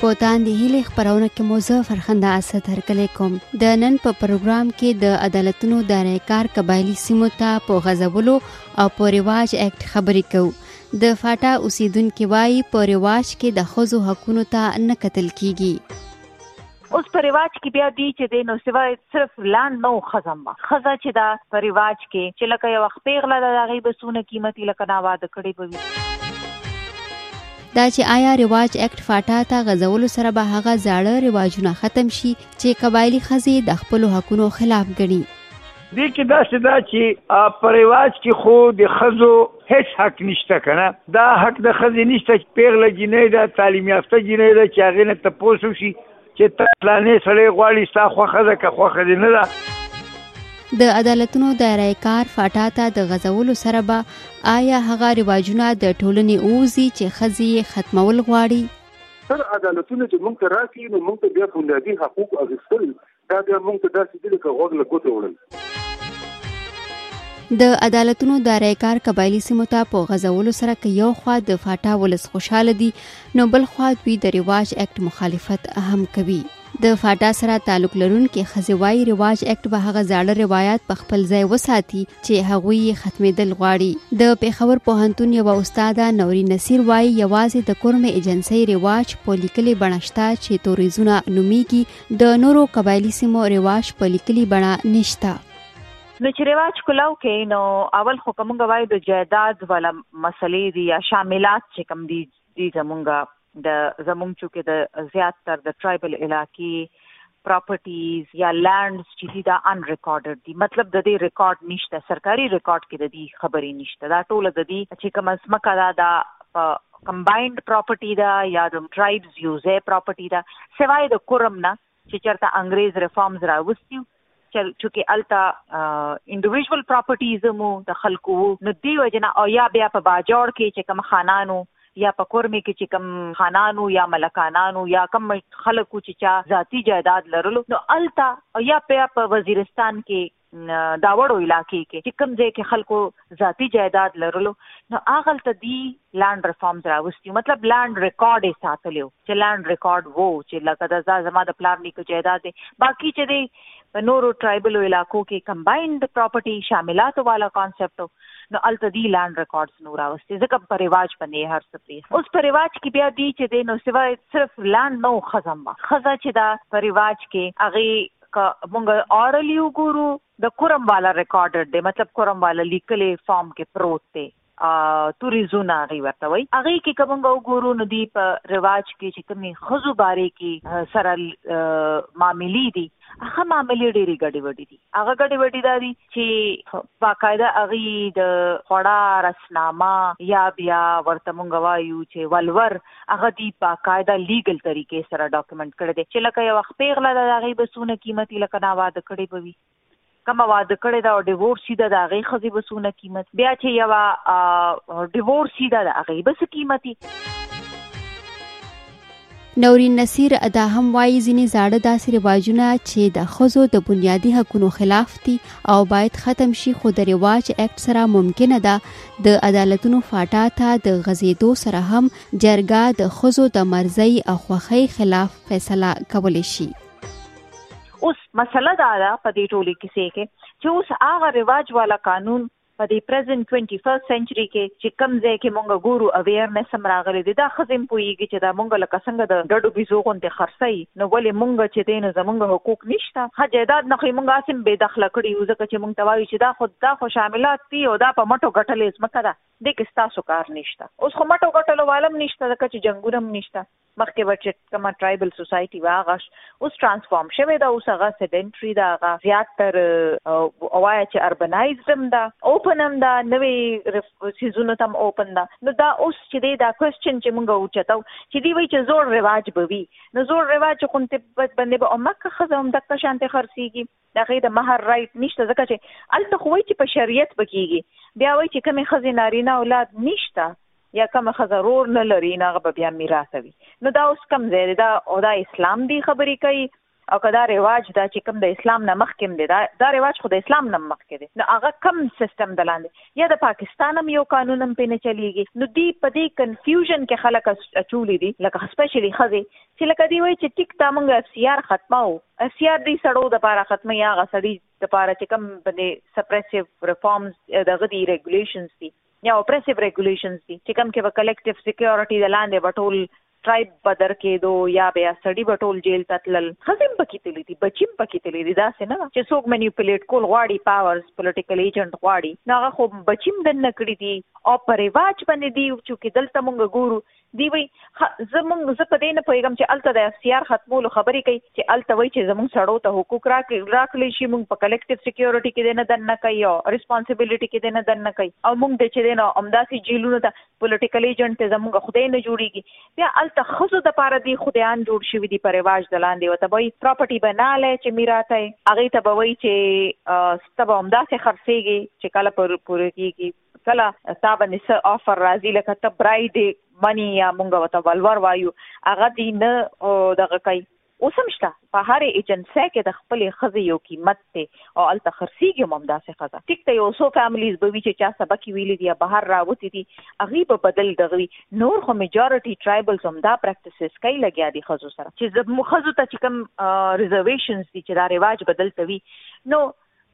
په تاندې هیلې خبرونه کې مو زه فرخنده اسد هرکلی کوم د نن په پروګرام کې د عدالتونو د ریکار قبایلی سیمو ته په غزولو او په رواج اکټ خبرې کوو د فاټا اوسیدونکو وایي په رواج کې د خزو حقونو ته نه قتل کیږي اوس په رواج کې بیا دی چې دی نو سوای صرف لاند نو خزم ما خزا چې دا په رواج کې چې لکه یو وخت پیغله د هغه بسونه قیمتي لکه نا واده کړي بوي دا چې آیا رواج اکټ فاټا ته غزولو سره به هغه زاړه رواجونه ختم شي چې قبایلی خزي د خپل حقونو خلاف ګڼي دې کې داسې دا چې په رواج کې خو د خزو هیڅ حق نشته کنه دا حق د خزې نشته چې پیغله جنۍ ده تعلیم یافته جنۍ ده چې هغې نه تپوس وشي چې ته فلانې سړی غواړي ستا خوښه ده که خوښه دې نه ده د عدالتونو دایره کار فاټا ته د غزولو سره به آیا هغه رواجونه د ټولنې اوزي چې خزي ختمول غواړي تر عدالتونو چې موږ ته راکې نو موږ ته بیا بنیادي حقوق اغوستل دا بیا موږ ته داسې دي لکه غوږ له ګوتو وړل د عدالتونو دارای کار قبایلی سیمو ته په غزولو سره که یو خوا د فاټا ولس خوشاله دي نو بل خوا دوی د رواج اکټ مخالفت هم کوي د فاټا سره تعلق لرونکي خزوای رواج اکټ به هغه زاړه روایت په خپل ځای وساتي چې هغوی یې ختمېدل غواړي د پیښور پوهنتون یو استاد نوري نصیر وای یوازې د کورمې ایجنسۍ رواج په لیکلې بڼشته چې توریزونه نومیږي د نورو قبایلی سیمو رواج په لیکلي بڼه نشته. نو چې رواج کلاو کې نو اول خو کومګه وای د جیداد ولا مسلې دي یا شاملات چې کم دي دي زمونږه د زمونږ چې کې د زیات تر د ټرایبل علاقې پراپرټیز یا لانډز چې دي دا ان ریکارډډ دي مطلب د دې ریکارډ نشته سرکاري ریکارډ کې د دې خبرې نشته دا ټول د دې چې کوم اسمکه دا د کمباینډ پراپرټي ده یا د ټرایبز یو ځای پراپرټي ده سوای د کورم نه چې چرته انګريز ریفارمز راوستي چونکه التا انډیویډوال پراپرټیز مو د خلکو نو دی وجنه او یا بیا په باجوړ کې چې کوم خانانو یا په کورمه کې چې کوم خانانو یا ملکانانو یا کوم خلکو چې چا ذاتی جائیداد لرلو نو التا او یا په وزیرستان کې داوړو علاقې کې چې کوم ځای کې خلکو ذاتی جایداد لرلو نو هغلته دی لانډ ریفارمز راوستي مطلب لانډ ریکارډ یې ساتلی چې لانډ ریکارډ وو چې لکه دا زما د پلار نیکه جایداد دی باقي چې دی په نورو ټرایبلو علاقو کې کمباینډ پراپرټي شاملاتو والا کانسپټ نو الته دی لانډ ریکارډز نو راوستي ځکه په رواج باندې هر څه پری اوس په رواج کې بیا دی چې دی نو سوا صرف لانډ نو خزم خزه چې دا په رواج کې هغه که مونږ اورلی وګورو د کورم والا ریکارډډ دی مطلب کورم والا لیکلې فارم کې پروت دی توري زونه غي ورته وي هغه کې کوم غو ګورو نو دی په رواج کې چې کومي خزو باره کې سره معاملې دي هغه معاملې ډېری ګډي وډي دي هغه ګډي وډي دي چې باقاعده اغي د خړا رسنامه یا بیا ورته مونږ وایو چې ولور هغه دی باقاعده لیګل طریقې سره ډاکومنټ کړی دی چې لکه یو خپېغله ده د هغې به څونه قیمت وي لکه نا واده کړې به وي کومه واده کړې ده او ډیورسي ده د هغې ښځې به څونه قیمت بیا چې یوه ډیورسي ده د هغې به څه قیمت وي نورین نصیر دا هم وایي ځینې زاړه داسې رواجونه چې د ښځو د بنیادي حقونو خلاف دي او باید ختم شي خو د رواج اکټ سره ممکنه ده د عدالتونو فاټا ته د غزیدو سره هم جرګه د خزو د مرزي او خوخی خلاف فیصله کولی شي اوس مسله دا ده په دې ټولې کیسې کې چې اوس هغه رواج والا قانون په دې پریزنټ 21 سنچري کې چې کم ځای کې مونږ ګورو اویرنس هم راغلي دي دا خزم پويږي چې دا مونږ لکه څنګه د ډډو بيزو غونډه خرڅي نو ولې مونږ چې دی نو زمونږ حقوق نشته ښه جایداد نه خو یې مونږ هسې هم بې دخله کړي یو ځکه چې مونږ ته وایي چې دا خو دا خو شاملات دي او دا په مټو ګټلې ځمکه ده دې کې ستاسو کار نشته اوس خو مټو ګټلو والا هم نشته ځکه چې جنګونه هم نشته مخکې به چې کومه ټرایبل سوسایټي وه هغه اوس ټرانسفارم شوې ده اوس هغه سیډنټري ده هغه زیات تر وایه چې اربنایزډ هم ده اوپن هم ده نوې سیزونو ته هم اوپن ده نو دا اوس چې دی دا کوېسچن چې موږ اوچتو چې دی وایي چې زوړ رواج به وي نو زوړ رواج چې کوم تبت باندې به امه که خزه هم دغه شان ته خرسيږي دا غي د مہر رائټ نشته ځکه چې الته خوې چې په شریعت بکیږي بیا وای چې کمی خزه نارینه اولاد نشته یا کوم خزه رور نه لري نه غو بیا میراث وي نو دا اوس کم زیاده دا او دا اسلام دی خبرې کوي او کدا رواج دا چې کم د اسلام نه مخکې دی دا دا رواج خو د اسلام نه مخکې دی نو هغه کم سیستم دلاندې یا د پاکستان هم یو قانون هم پې نه چلیږي نو دی په دې کنفیوژن کې خلک اچولي دي لکه سپیشلی ښځې چې لکه دی وایي چې ټیک دا موږ اف سي آر ختمو اف سي آر دې سړو د پاره ختمي هغه سړي د پاره چې کوم باندې سپریسیو ریفارمز دغه دي ریګولیشنز دي یا اپریسیو ریګولیشنز دي چې کوم کې به کلیکټیو سکیورټي د لاندې به ټول ټرایب به در کیدو یا بیا سړي به ټول جیل ته تلل ښځې هم پکې تللي دي بچي هم پکې تللي دي داسې نه ده چې څوک مینیوپلیټ کول غواړي پاورز پولیټیکل ایجنټ غواړي نو هغه خو بچي هم دننه کړي دي او په رواج باندې دي چونکې دلته مونږ ګورو دی وایي زه مونږ زه په دې نه پوهیږم چې هلته د اف سي آر ختمولو خبرې کوي چې هلته وایي چې زمونږ سړو ته حقوق راکړل شي مونږ په کلیکټیو سکیورټي کې دننه کوي او ریسپانسیبیلیټي کې دننه کوي او مونږ چې دننه همداسې جیلونو ته پولیټیکل ایجنټ ته زموږ خدای نه جوړیږي بیا الته خزو د پاره دی خدایان جوړ شوی دی پر رواج د لاندې وته به پراپرټي به نه لای چې میراته هغه ته به وای چې ستبه هم داسې خرڅيږي چې کله پر پوره کیږي کله تا باندې څه افر راځي لکه ته برای دی منی یا مونږ وته ولور وایو هغه دی نه دغه کوي اوس هم شته په هرې ايجنسۍ کې د خپلې ښځې يو قيمت دی او هلته خرڅيږي هم همداسې ښځه ټيک ده يو څو فامليز به وي چې چا سبکې ويلي دي يا بهر راوتي دي هغوی به بدل دغه وي نور خو ميجارټي ټرايبلز همدا پرکتسز کوي لګيا دي ښځو سره چې زموږ ښځو ته چې کوم ريزرويشنز دي چې دا رواج به دلته وي نو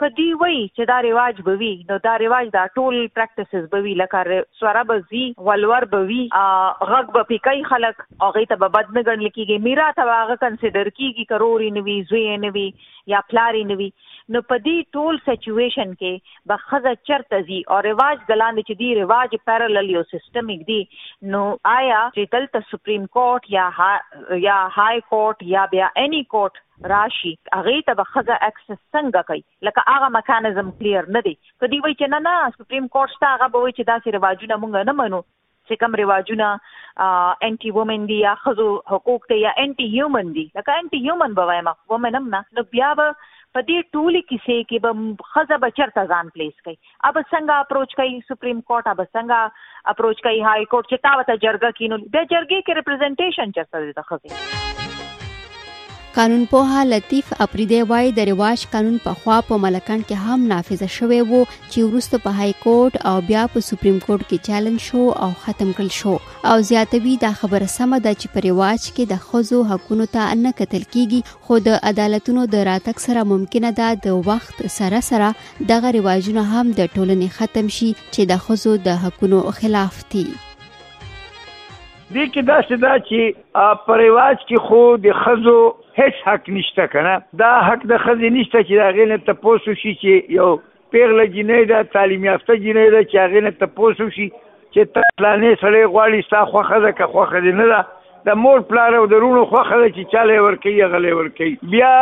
که دوی وایی چه دا رواج به وی نو دا رواج دا ټول پرکټسز به وی لکه سوره به ځی ولور به وی غږ به پی کوي خلک او هغه ته به بد نه ګڼل کیږي میرا ته هغه کنسیډر کیږي که رور یې نه وي زوی یې نه وي یا پلار یې نه وي نو په دې ټول سچویشن کې به خزه چرته زی او رواج دلاندې چې دی رواج پیرالل یو سیستمیک دی نو آیا چې دلته سپریم کورټ یا یا های کورټ یا بیا اني کورټ راشي هغه ته به خزه اکسس څنګه کوي لکه هغه میکانیزم کلیر نه دی که دی وایي چې نه نه سپریم کورټ شته هغه به وایي چې داسې رواجونه مونږ نه منو چې کوم رواجونه انټي وومن دي یا خزو حقوق ته یا انټي هیومن دي لکه انټي هیومن به وایم وومن هم نه نو بیا به په دې ټولي کیسې کې به خزه به چرته ځان پلیس کوي اب څنګه اپروچ کوي سپریم کورټ اب څنګه اپروچ کوي های کورټ چې تا وته جرګه کینو د جرګې کې ریپرزینټیشن چرته دی د خزې قانون پوها لطیف اپریدی وای د رواج قانون په خوا په ملکان کې هم نافذ شوی وو چې ورسته په های کورټ او بیا په سپریم کورټ کې چیلنج شو او ختم کړل شو او زیاتوی دا خبره سم ده چې په رواج کې د خزو حقونو ته نه قتل کیږي خو د عدالتونو د راتک سره ممکنه ده د وخت سره سره دغه رواجونه هم د ټولنې ختم شي چې د ښځو د حقونو خلاف دي دې کې داسې دا چې په رواج کې خو د ښځو هیڅ حق نشته که نه دا حق د ښځې نشته چې د هغې نه تپوس وشي چې یو پیغله جینۍ ده تعلیم یافته جینۍ ده چې هغې نه تپوس وشي چې ته پلانې سړی غواړي ستا خوښه ده که خوښه دې نه ده د مور پلار او د روڼو خوخه ده چې چاله ور کوي هغه له ور کوي بیا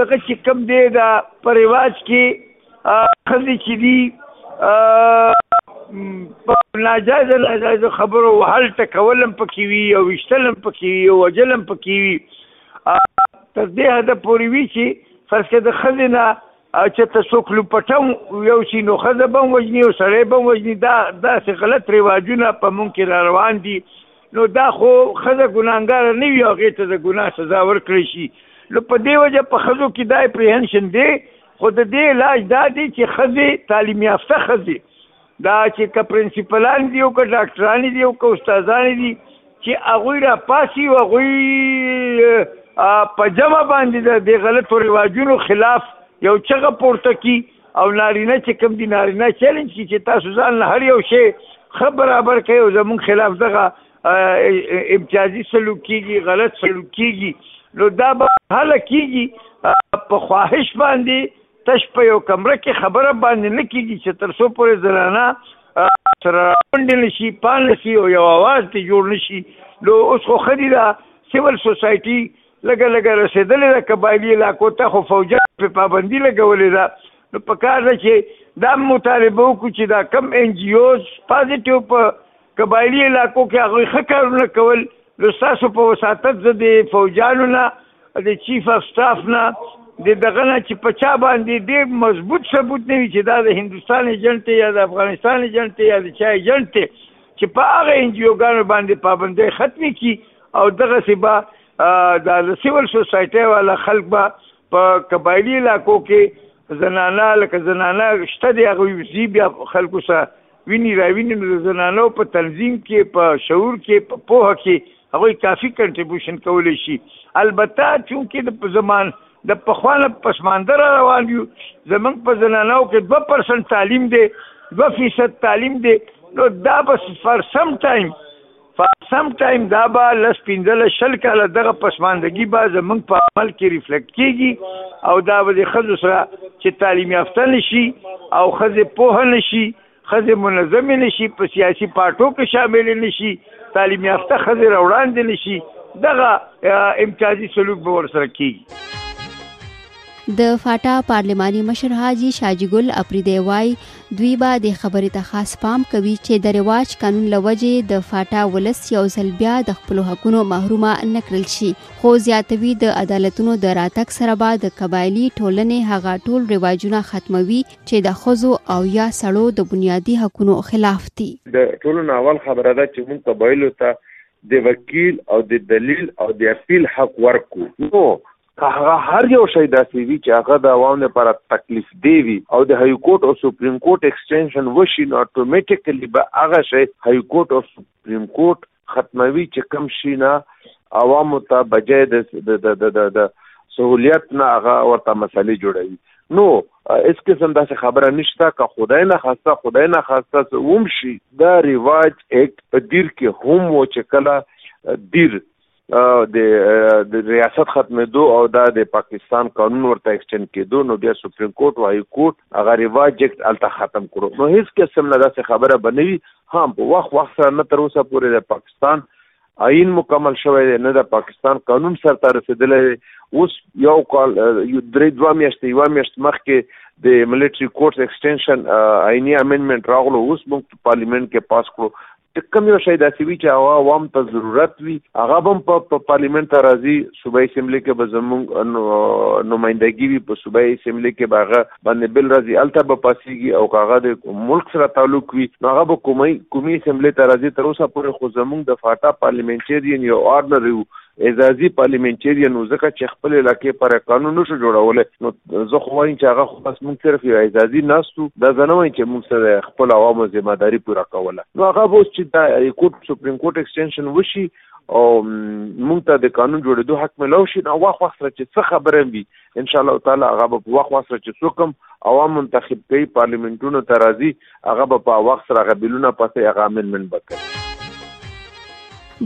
دغه چې کم دی دا په رواج کې خزي چې دی په ناجایز ناجایز خبرو وهل ټکولم پکې وي او وشتلم پکې وي او وجلم پکې وي تر دې حد پورې وي چې فرض کړه د خزي نه او چې ته څوک لوپټم یو شي نو ښځه به هم وژني او سړی به هم وژني دا داسې غلط رواجونه په مونږ کې را روان دي نو دا خو ښځه ګناهګاره نه وي هغې ته د ګناه سزا ورکړی شي نو په دې وجه په ښځو کې دا اپریهنشن دی خو د دې علاج دا دی چې ښځې تعلیم یافته ښځې دا چې که پرنسپلان دي او که ډاکټران دي او که استادان دي چې هغوی را پاسي او هغوی په جمع باندې د غلطو رواجونو خلاف یو چغه پورته کی او نارینه چې کم دي نارینه چیلنج کی چې تاسو ځان له هر یو شی خبر برابر کوي او زمون خلاف دغه امتیازي سلوک کیږي غلط سلوک کیږي نو دا به هله کیږي په خواهش باندې تش په یو کمره کې خبره باندې نه کیږي چې تر څو پورې زنانه سره راونډې نه شي پان نه شي او یو اواز دې جوړ نه شي نو اوس خو ښه دي دا سیول سوسایټي لږه لږه رسېدلې ده قبایلي علاقو ته خو فوجا پې پابندي لګولې ده نو په کار ده چې دا مطالبه وکړو چې دا کم این جي اوز پازیټیو په قبایلي علاقو کې هغوی ښه کارونه کول نو ستاسو په وساطت زه د فوجانو نه د چیف اف سټاف نه د دغه نه چې په چا باندې ډېر مضبوط ثبوت نه وي چې دا د هندوستان ایجنټ دی یا د افغانستان ایجنټ دی یا د چا ایجنټ دی چې په هغه انجیوګانو باندې پابندۍ ختمې کړي او دغسې به د سیول سوسایټۍ والا خلک به په قبایلی علاقو کې زنانه لکه زنانه شته دی هغه وزي بیا خلکو سره ویني راویني نو د زنانو په تنظیم کې په شعور کې په پوهه کې هغوی کافي کنټریبیوشن کولی شي البته چونکې د زمان د پخوانه پسماندره روان یو زمونږ په زنانو کې دوه پرسنټ تعلیم دی دوه فیصد تعلیم دی نو دا بس فار سم ټایم په سم ټایم دا به لس پنځلس شل کاله دغه پسماندګي به زمونږ په عمل کې ریفلیکټ کیږي او دا به د ښځو سره چې تعلیم یافته نشي او ښځې پوه نشي ښځې منظمې نشي په سیاسي پارټو کې شامل نشي تعلیم یافته ښځې راوړاندې نشي دغه امتیازي سلوک به ورسره کیږي د فاټا پارلماني مشر حاجي شاجي ګل اپریدی وای دوی به د خبرې ته خاص پام کوي چې د رواج قانون له وجې د فاټا ولس یو ځل بیا د خپلو حقونو محرومه نه کړل شي خو زیاتوي د عدالتونو د راتګ سره به د قبایلي ټولنې هغه ټول رواجونه ختموي چې د ښځو او یا سړو د بنیادي حقونو خلاف دي د ټولو نه اول خبره ده چې موږ قبایلو ته د وکیل او د دلیل او د اپیل حق ورکو نو که هغه هر یو شی داسې وي چې هغه د عوام لپاره تکلیف دی وي او د های کورټ او سپریم کورټ ایکسټینشن وشي نو اتوماتیکلی به هغه شی های کورټ او سپریم کورټ ختموي چې کم شي نه عوامو ته بجای د د د د د سہولیت نه هغه ورته مسلې جوړوي نو اس قسم داسې خبره نشته که خدای نه خواسته خدای نه خواسته څه وم شي دا رواج اکټ په دیر کې هم و چې کله دیر د د ریاست ختمېدو او دا د پاکستان قانون ورته ایکسټند کېدو نو بیا سپریم کورټ او های کورټ هغه ریواج اکټ الته ختم کړو نو هیڅ قسم نه داسې خبره بنوي هم په وخت وخت سره نه تر اوسه پورې د پاکستان آئین مکمل شوی دی نه د پاکستان قانون سرته رسیدلی دی اوس یو کال درې دوه میاشتې یوه میاشت مخکې د ملټري کورټ ایکسټینشن آئینی امندمنت راغلو اوس موږ پارلیمنت کې پاس کړو چې کوم یو شی داسې وي چې هغه عوام ته ضرورت وي هغه به هم په پارلیمنت ته راځي صوبایي اسمبلي کې به زمونږ نمایندګي وي په صوبایي اسمبلي کې به هغه باندې بل راځي هلته به پاسېږي او که هغه د ملک سره تعلق وي نو هغه به کومي کومي اسمبلي ته راځي تر اوسه پورې خو زمونږ د فاټا پارلیمنټرین یو آرډنر یو اعزازي پارليمنټرين و ځکه چې خپل علاقې پر قانون نشو جوړولای نو زه خو وایم چې هغه خو بس موږ صرف یو اعزازي ناستو دا زه نه وایم چې موږ سره خپل عوامو ذمہ داری پوره کوله نو هغه به اوس چې دا هایکورټ سپریم کورټ ایکسټینشن وشي او موږ ته د قانون جوړېدو حق ملو شي نو وخت وخت سره چې څه خبره وي ان شاء الله تعالی هغه به وخت وسره چې څوکم عوام منتخب کوي پارلیمنتونو ته راځي هغه به په وخت سره هغه بلونه پسې هغه امنمن بکړي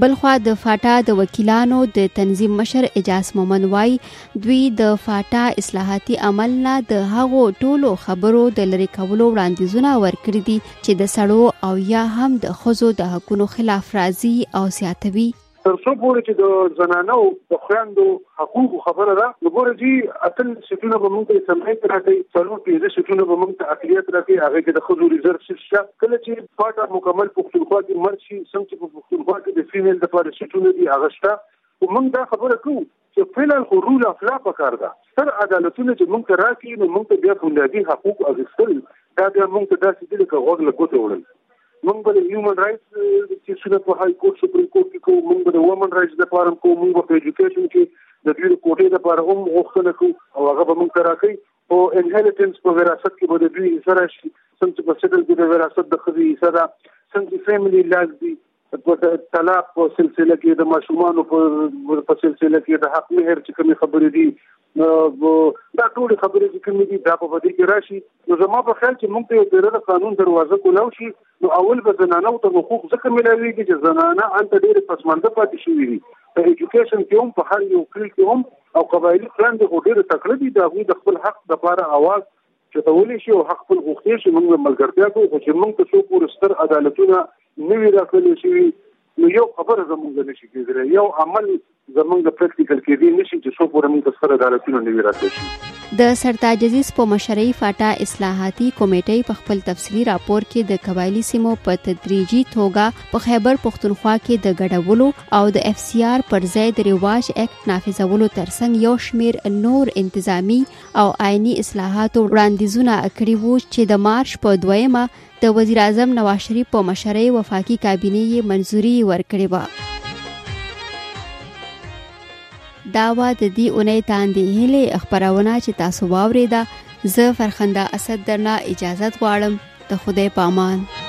بلخوا د فاټا د وکیلانو د تنظیم مشر اجاز مومن وای دوی د فاټا اصلاحاتي عمل نه د هغو ټولو خبرو د لری کولو وړاندیزونه ورکړي دي چې د سړو او یا هم د خزو د حقونو خلاف راځي او سیاتوي تر څو پورې چې د زنانو د خویندو حقوقو خبره ده نو ګوره جی اتل سټونه به موږ ته سمایت راکړي څلور پیځه سټونه به موږ ته اقلیت راکړي هغه کې د خزو ریزرو سټ شته کله چې پاټه مکمل پښتونخوا کې مرشي سم چې په پښتونخوا کې د فیمیل د پاره سټونه دي هغه شته موږ دا خبره کوو چې فعلاً خو رول اف لا پکار ده، ستر عدالتونه چې موږ ته راکړي نو موږ ته بیا بنیادي حقوق اخیستل دا بیا موږ ته داسې دي لکه غوږ له ګوتې وړل. موږ به د هیومن رایټس کیسونه په های کورټ، سپریم کورټ کې کوو، موږ به د وومن رایټس لپاره هم کوو، موږ به په ایجوکیشن کې د دوی د کوټې لپاره هم غوښتنه کوو او هغه به موږ ته راکوي. په انهیریټنس، په وراثت کې به د دوی حصه راشي، څنګه چې په سیټل کې د وراثت د ښځې حصه ده، څنګه چې فیملي لاز دي، په د طلاق په سلسله کې د ماشومانو په سلسله کې د حق مهر چې کومې خبرې دي دا ټول خبرې چې کومې دي دا په دې کې راشي نو زما په خیال چې موږ ته یو د قانون دروازه کولاو شي نو اول به زنانه او ته حقوق ځکه ملاويږي چې زنانه انت ډېر پسمنده پاتې شوې دي په ایجوکیشن کې هم په هر یو فیلډ کې هم او قبایلی پلان د ډېر تکړه دي دا غوي د خپل حق لپاره اواز چې ته ولې شي او حق خپل غوښتې شي موږ به ملګرتیا کوو خو چې موږ ته څو پورې ستر عدالتونه نه وي راکړل شوي نو یو خبره زمونږ نه شي کېدلی یو عمل زمونږ د پریکټیکل کېدی نه شي چې څو پورې موږ ته ستر عدالتونه نه وي راکړل شي د سرتاج عزیز په مشرۍ فاټا اصلاحاتي کمیټې په خپل تفصیلي راپور کې د قبایلی سیمو په تدریجي توګه په خیبر پښتونخوا کې د ګډولو او د اف سی آر پر ځای د ریواج اکټ نافذولو ترڅنګ یو شمیر نور انتظامی او آئینی اصلاحاتو وړاندیزونه کړي وو چې د مارچ په دویمه د وزیر اعظم نواز شریف په مشرۍ وفاقي کابینې یې منظوري ورکړې وه دا وا د دې اونۍ تاندې هلې خبرونه چې تاسو واورېده زه فرخنده اسد درنه اجازه غواړم د خدای پامان پا